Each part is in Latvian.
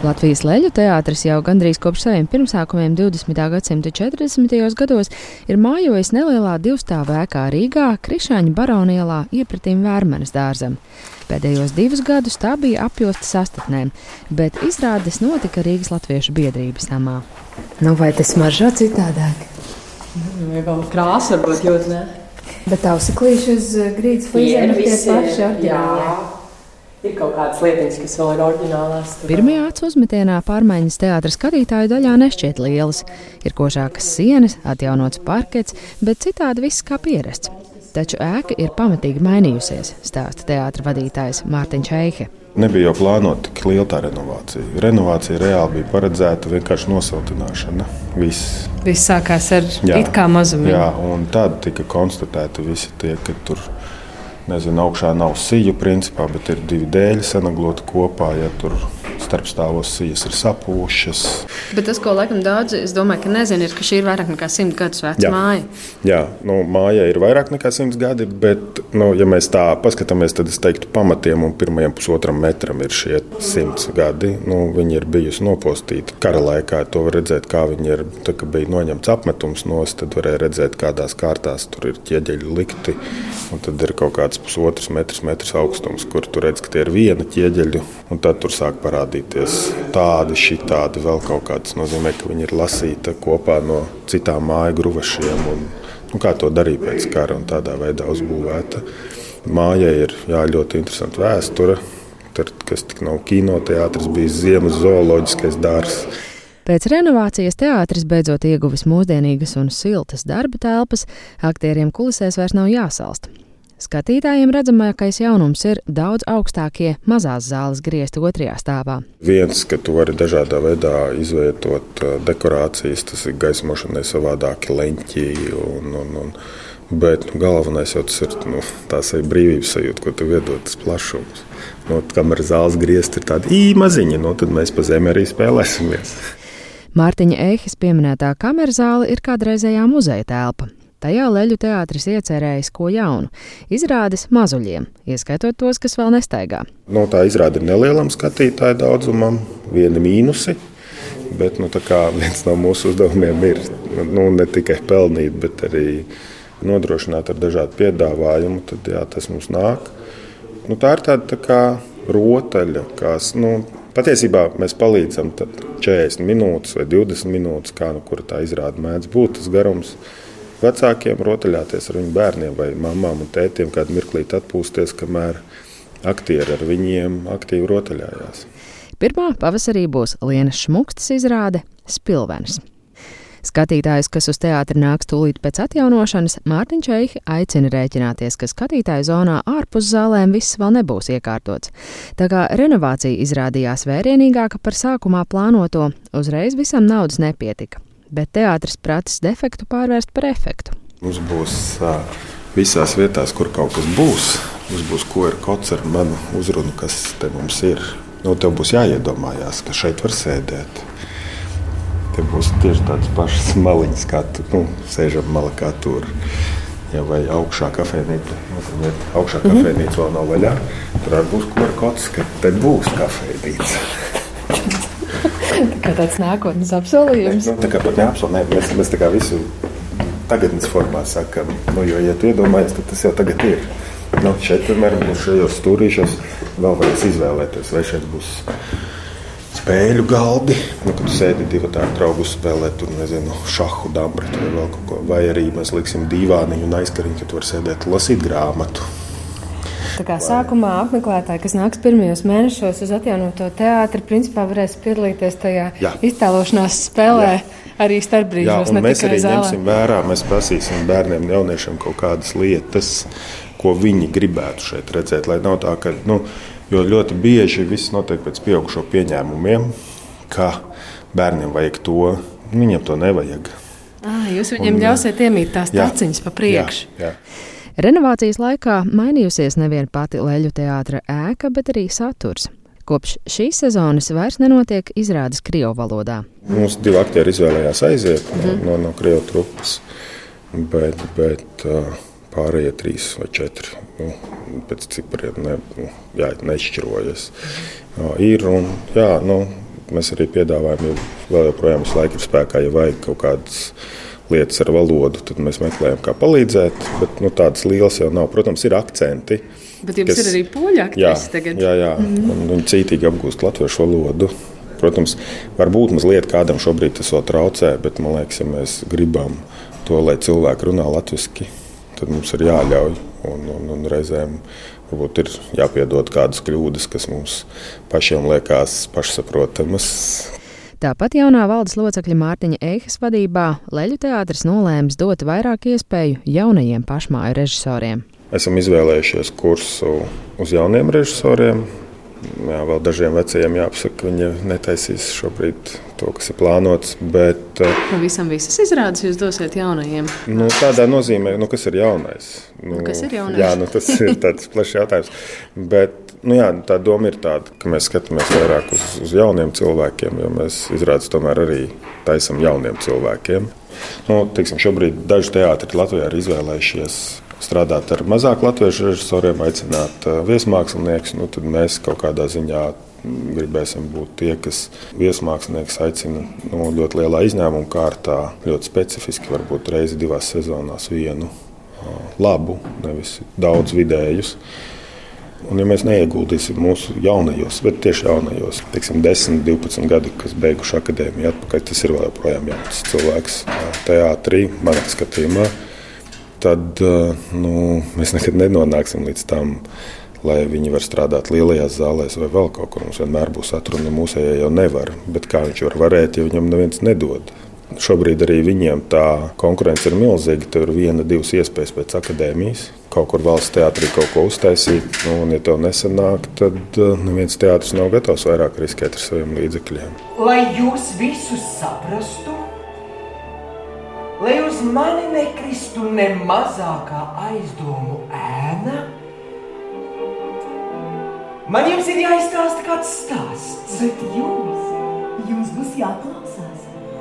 Latvijas leļu teātris jau gandrīz kopš saviem pirmsākumiem 20. gadsimta 40. gados ir mājojis nelielā divstāvu ēkā Rīgā, Krišāņa baronielā iepratīm Vērmenes dārzam. Pēdējos divus gadus tā bija apjosta sastatnēm, bet izrādes notika Rīgas Latviešu biedrības namā. Nu, vai tas maržo citādāk? Vai vēl krāsa varbūt jūt, ne? Bet ausiklīši uz grīdas flīzēm ir tie paši oriģināli. Ir kaut kādas lietas, kas vēl ir oriģinālās. Pirmajā acu uzmetienā pārmaiņas teātras skatītāju daļā nešķiet lielas. Ir košākas sienas, atjaunots parkets, bet citādi viss kā pierasts. Taču ēka ir pamatīgi mainījusies, stāsta teātris vadītājs Mārtiņš Eihe. Nebija jau plānota tik liela tā renovācija. Renovācija reāli bija paredzēta vienkārši nosiltināšana. Viss. Viss sākās ar jā, it kā mazumu. Jā, un tad tika konstatēti visi tie, ka tur ir Nezinu, augšā nav siju, principā, bet ir divi dēļi sanagloti kopā. Ja tur starpstāvos sijas ir sapūšas. Bet tas, ko laikam daudzi, es domāju, ka nezinu, ir, ka šī ir vairāk nekā simt gadus veca Jā. māja. Jā, nu, māja ir vairāk nekā simts gadi, bet, nu, ja mēs tā paskatāmies, tad es teiktu, pamatiem un pirmajam pusotram metram ir šie simts gadi. Nu, viņi ir bijusi nopostīti kara laikā. To var redzēt, kā viņi ir. Tā, bija noņemts apmetums nost, tad varēja redzēt, kādās kārtās tur ir ķieģeļi likti. Un tad ir kaut kāds pusotrs metrs, metrs augstums, kur tur redz, ka tie ir viena ķieģeļa. Un tad tur sāk parādīt parādīties tādi, šitādi, vēl kaut kāds. Tas nozīmē, ka viņi ir lasīti kopā no citām māju gruvašiem. Un, nu, kā to darīja pēc kara un tādā veidā uzbūvēta. Mājai ir jā, ļoti interesanta vēsture. Tur, kas tik nav kinoteātris, bija ziemas zooloģiskais dārzs. Pēc renovācijas teātris beidzot ieguvis mūsdienīgas un siltas darba telpas, aktieriem kulisēs vairs nav jāsalst. Skatītājiem redzamākais jaunums ir daudz augstākie mazās zāles griezti otrajā stāvā. Viens, ka tu vari dažādā veidā izvietot uh, dekorācijas, tas ir gaismošanai savādāki leņķi. Un, un, un, bet nu, galvenais jau tas ir nu, tās brīvības sajūta, ko tu iedod tas plašums. Nu, kamēr zāles griezti ir tādi īmaziņi, nu, tad mēs pa zemi arī spēlēsimies. Mārtiņa Ehis pieminētā kameras zāle ir kādreizējā muzeja telpa. Tajā leļu teātris iecerējis ko jaunu - izrādes mazuļiem, ieskaitot tos, kas vēl nestaigā. No tā izrāda ir nelielam skatītāju daudzumam, viena mīnusi. Bet nu, viens no mūsu uzdevumiem ir nu, ne tikai pelnīt, bet arī nodrošināt ar dažādu piedāvājumu. Tad jā, tas mums nāk. Nu, tā ir tāda tā kā rotaļa, kas nu, patiesībā mēs palīdzam 40 minūtes vai 20 minūtes, kā nu, tā izrāda mēdz būt tas garums vecākiem rotaļāties ar viņu bērniem vai mamām un tētiem, kādu mirklīti atpūsties, kamēr aktieri ar viņiem aktīvi rotaļājās. Pirmā pavasarī būs Lienas Šmukstas izrāde Spilvens. Skatītājus, kas uz teātri nāks tūlīt pēc atjaunošanas, Mārtiņš Eihi aicina rēķināties, ka skatītāju zonā ārpus zālēm viss vēl nebūs iekārtots. Tā kā renovācija izrādījās vērienīgāka par sākumā plānoto, uzreiz visam naudas nepietika bet teātris pratis defektu pārvērst par efektu. Mums būs visās vietās, kur kaut kas būs. Mums būs ko ir kods ar manu uzrunu, kas te mums ir. Nu, tev būs jāiedomājās, ka šeit var sēdēt. Te būs tieši tādas pašas maliņas, kā tu nu, sēžam malā, kā tur. Ja vai augšā kafejnīca, nu, augšā -hmm. kafejnīca vēl nav vaļā, tur arī būs ko ar kods, ka te būs kafejnīca. kā tāds nākotnes apsolījums. Nu, tā kā pat neapsolījums, mēs, mēs tā kā visu tagadnes formā sakam, nu, jo, ja tu iedomājies, tad tas jau tagad ir. Nu, šeit, piemēram, būs šajos stūrīšos vēl varēs izvēlēties, vai šeit būs spēļu galdi, nu, kad sēdi divi tādi draugi spēlē, tur nezinu, šahu, dabretu vai vēl kaut ko. Vai arī mēs liksim dīvāniņu un aizkariņu, ka tu vari sēdēt lasīt grāmatu. Tā kā sākumā apmeklētāji, kas nāks pirmajos mēnešos uz atjaunoto teātri, principā varēs piedalīties tajā Jā. iztēlošanās spēlē. Jā. Arī starpbrīžos, Jā, mēs arī zālē. ņemsim vērā, mēs prasīsim bērniem un jauniešiem kaut kādas lietas, ko viņi gribētu šeit redzēt. Lai nav tā, ka nu, ļoti bieži viss notiek pēc pieaugušo pieņēmumiem, ka bērniem vajag to, viņiem to nevajag. À, jūs viņiem un, ļausiet iemīt tās taciņas pa priekšu. Jā, jā. Renovācijas laikā mainījusies nevien pati leļu teātra ēka, bet arī saturs. Kopš šīs sezonas vairs nenotiek izrādes krievu valodā. Mums divi aktieri izvēlējās aiziet mm -hmm. no, no krievu trupas, bet, bet pārējie trīs vai četri nu, pēc cipriem ne, nu, jā, nešķirojas. Jā, ir un jā, nu, mēs arī piedāvājam, jo vēl joprojām visu laiku ir spēkā, ja vajag kaut kādas lietas ar valodu, tad mēs meklējam, kā palīdzēt. Bet nu, tādas lielas jau nav. Protams, ir akcenti. Bet jums kas, ir arī poļu akcents tagad. Jā, jā. Mm -hmm. viņi cītīgi apgūst latviešu valodu. Protams, varbūt mazliet kādam šobrīd tas vēl traucē, bet man liekas, ja mēs gribam to, lai cilvēki runā latviešu, tad mums ir jāļauj. Un, un, un reizēm varbūt ir jāpiedod kādas kļūdas, kas mums pašiem liekas pašsaprotamas. Tāpat jaunā valdes locekļa Mārtiņa Eihas vadībā Leļu teātris nolēma dot vairāk iespēju jaunajiem pašmāju režisoriem. Esam izvēlējušies kursu uz jauniem režisoriem, Jā, vēl dažiem vecajiem jāpasaka, ka viņi netaisīs šobrīd to, kas ir plānots. Bet, eh, Pavisam visas izrādes jūs dosiet jaunajiem? Nu, tādā nozīmē, nu, kas ir jaunais. Nu, nu, kas ir jaunais? Jā, nu, tas ir tāds plašs jautājums. Bet nu, jā, tā doma ir tāda, ka mēs skatāmies vairāk uz, uz jauniem cilvēkiem, jo mēs izrādes tomēr arī taisam jauniem cilvēkiem. Nu, teiksim, šobrīd daži teātri Latvijā ir izvēlējušies strādāt ar mazāk latviešu režisoriem, aicināt viesmāksliniekus, nu, tad mēs kaut kādā ziņā gribēsim būt tie, kas viesmākslinieks aicina nu, ļoti lielā izņēmuma kārtā, ļoti specifiski, varbūt reizi divās sezonās vienu labu, nevis daudz vidējus. Un, ja mēs neieguldīsim mūsu jaunajos, bet tieši jaunajos, teiksim, 10, 12 gadi, kas beiguši akadēmiju, atpakaļ, tas ir vēl joprojām jauns cilvēks teātrī, manā skatījumā tad nu, mēs nekad nenonāksim līdz tam, lai viņi var strādāt lielajās zālēs vai vēl kaut kur. Mums vienmēr būs atruna, mūsējā jau nevar. Bet kā viņš var varēt, ja viņam neviens nedod? Šobrīd arī viņiem tā konkurence ir milzīga. Tur ir viena, divas iespējas pēc akadēmijas. Kaut kur valsts teātrī kaut ko uztaisīt, nu, un, ja to nesanāk, tad uh, neviens teātris nav gatavs vairāk riskēt ar saviem līdzekļiem. Lai jūs visus saprastu, lai uz mani nekristu ne mazākā aizdomu ēna. Man jums ir jāizstāsta kāds stāsts. Bet jums, jums būs jāklausās.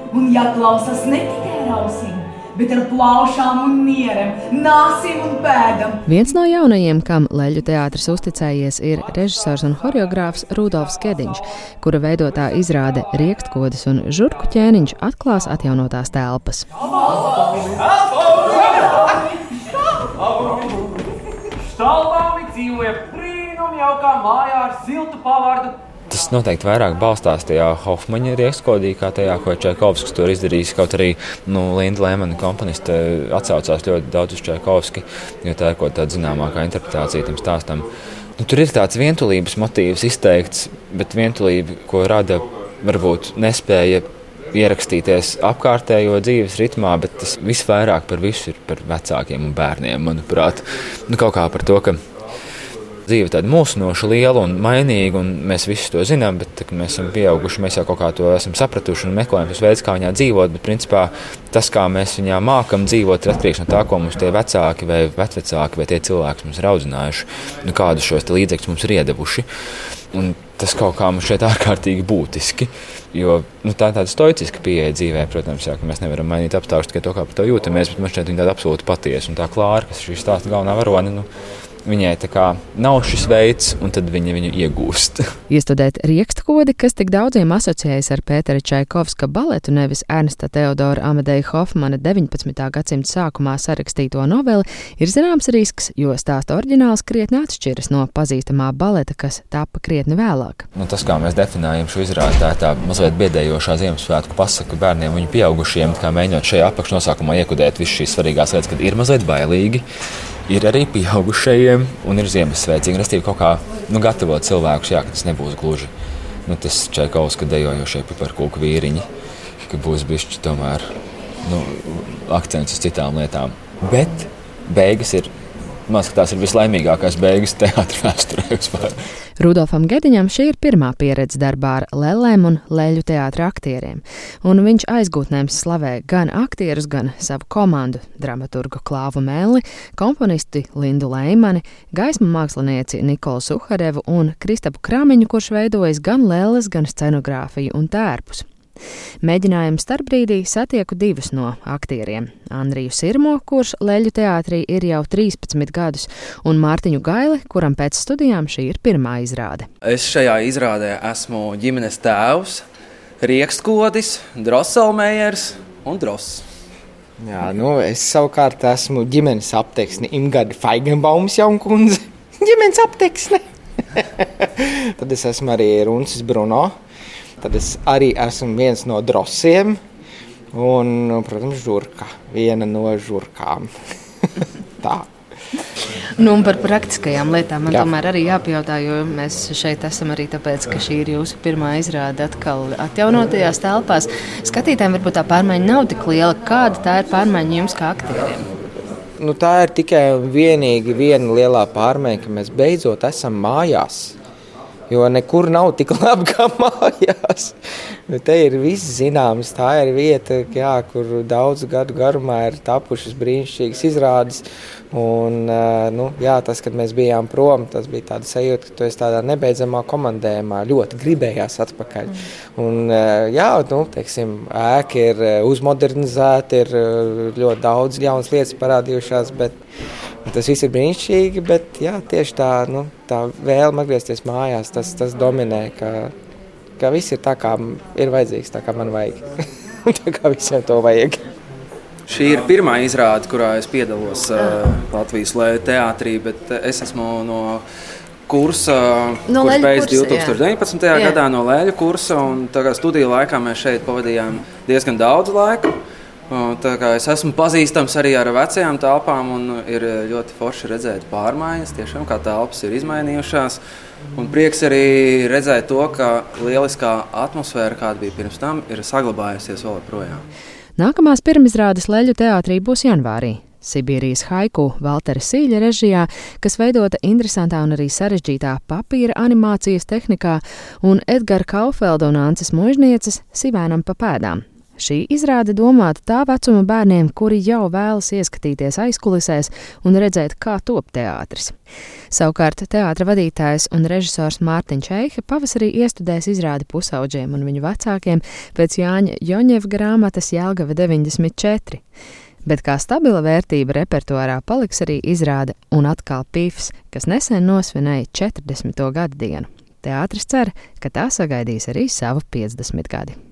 Un jāklausās ne tikai ar ausīm, bet ar plaušām un nieriem, nāsim un pēdam. Viens no jaunajiem, kam Leļu teātris uzticējies, ir režisors un horeogrāfs Rudolfs Kediņš, kura veidotā izrāde Riektkodas un Žurku ķēniņš atklās atjaunotās telpas. Štālbāmi dzīvoja brīnum jaukā mājā ar siltu pavārdu Tas noteikti vairāk balstās tajā Hofmaņa riekstkodī, kā tajā, ko Čaikovskis tur izdarījis. Kaut arī nu, Linda Lēmana komponiste atsaucās ļoti daudz uz Čaikovski, jo tā ir kaut kāda zināmākā interpretācija tam stāstam. Nu, tur ir tāds vientulības motīvs izteikts, bet vientulība, ko rada varbūt nespēja ierakstīties apkārtējo dzīves ritmā, bet tas visvairāk par visu ir par vecākiem un bērniem. Manuprāt, nu, kaut kā par to, ka dzīve tāda mūsinoša, liela un mainīga, un mēs visi to zinām, bet tā, mēs esam pieauguši, mēs jau kaut kā to esam sapratuši un meklējam tos veidus, kā viņā dzīvot. Bet, principā, tas, kā mēs viņā mākam dzīvot, ir atkarīgs no tā, ko mums tie vecāki vai vecvecāki vai tie cilvēki mums ir audzinājuši, nu, kādus šos līdzekļus mums ir iedevuši. Un tas kaut kā mums šeit ārkārtīgi būtiski. Jo nu, tā ir tāda stoiciska pieeja dzīvē, protams, jā, ka mēs nevaram mainīt apstākļus tikai to, kā par to jūtamies, bet man šķiet, viņa tāda absolūti patiesa un tā klāra, kas ir šī stāsta galvenā varone. Nu, Viņai tā kā nav šis veids, un tad viņa viņu iegūst. Iestudēt riekstkodi, kas tik daudziem asociējas ar Pētera Čaikovska baletu, nevis Ernsta Teodora Amadeja Hofmana 19. gadsimta sākumā sarakstīto noveli, ir zināms risks, jo stāsta oriģināls krietni atšķiras no pazīstamā baleta, kas tapa krietni vēlāk. Nu, tas, kā mēs definējam šo izrādi, tā ir tā mazliet biedējošā Ziemassvētku pasaka bērniem, viņu pieaugušiem, kā mēģinot šajā apakšnosākumā iekudēt visas šīs svarīgās lietas, kad ir mazliet bailīgi ir arī pieaugušajiem un ir Ziemassvētīgi. Restīvi kaut kā nu, gatavot cilvēkus, jā, ka tas nebūs gluži nu, tas Čaikovska dejojošie piparkūku vīriņi, ka būs bišķi tomēr nu, akcents uz citām lietām. Bet beigas ir Man liekas, tās ir vislaimīgākās beigas teātris vēsturē vispār. Rudolfam Gediņam šī ir pirmā pieredze darbā ar lēlēm un leļu teātra aktieriem, un viņš aizgūtnēm slavē gan aktierus, gan savu komandu - dramaturgu Klāvu Mēli, komponisti Lindu Leimani, gaismu mākslinieci Nikolu Suharevu un Kristapu Kramiņu, kurš veidojis gan lēles, gan scenogrāfiju un tērpus. Mēģinājuma starpbrīdī satieku divus no aktieriem - Andriju Sirmo, kurš Leļu teātrī ir jau 13 gadus, un Mārtiņu Gaili, kuram pēc studijām šī ir pirmā izrāde. Es šajā izrādē esmu ģimenes tēvs. Riekskodis, Drosselmējers un Dross. Jā, nu, es savukārt esmu ģimenes apteksne Imgada Feigenbaums jaunkundze. ģimenes apteksne! Tad es esmu arī Runcis Bruno. Tad es arī esmu viens no drosiem. Un, protams, žurka. Viena no žurkām. Tā. Nu, par praktiskajām lietām man Jā. tomēr arī jāpajautā, jo mēs šeit esam arī tāpēc, ka šī ir jūsu pirmā izrāde atkal atjaunotajās telpās. Skatītājiem varbūt tā pārmaiņa nav tik liela. Kāda tā ir pārmaiņa jums kā aktieriem? Nu, tā ir tikai un viena lielā pārmaiņa, ka mēs beidzot esam mājās. Jo nekur nav tik labi kā mājās. Nu, te ir viss zināms. Tā ir vieta, jā, kur daudzu gadu garumā ir tapušas brīnišķīgas izrādes. Un, nu, jā, tas, kad mēs bijām prom, tas bija tāds sajūta, ka tu esi tādā nebeidzamā komandējumā. Ļoti gribējās atpakaļ. Mm. Un, jā, nu, teiksim, ēka ir uzmodernizēta, ir ļoti daudz jaunas lietas parādījušās. Bet, Tas viss ir brīnišķīgi, bet jā, tieši tā, nu, tā vēlme atgriezties mājās, tas, tas dominē, ka, ka viss ir tā, kā ir vajadzīgs, tā kā man vajag. tā kā visiem to vajag. Šī ir pirmā izrāde, kurā es piedalos uh, Latvijas Lēja teātrī, bet es esmu no kursa, no kurš beidz 2019. Jā. gadā no Lēļa kursa. Tagad studiju laikā mēs šeit pavadījām diezgan daudz laika. Es esmu pazīstams arī ar vecajām telpām, un ir ļoti forši redzēt pārmaiņas, tiešām, kā telpas ir izmainījušās. Un prieks arī redzēt to, ka lieliskā atmosfēra, kāda bija pirms tam, ir saglabājusies vēl joprojām. Nākamās pirmizrādes Leļu teātrī būs janvārī. Sibīrijas haiku Valtera Sīļa režijā, kas veidota interesantā un arī sarežģītā papīra animācijas tehnikā, un Edgara Kaufelda un Ances Mužnieces Sivēnam pa pēdām. Šī izrāde domāta tā vecuma bērniem, kuri jau vēlas ieskatīties aizkulisēs un redzēt, kā top teātris. Savukārt teātra vadītājs un režisors Mārtiņš Eihe pavasarī iestudēs izrādi pusauģiem un viņu vecākiem pēc Jāņa Joņeva grāmatas Jēlgava 94. Bet kā stabila vērtība repertuārā paliks arī izrāde un atkal pīfs, kas nesen nosvinēja 40. gadu dienu. Teātris cer, ka tā sagaidīs arī savu 50 gadu.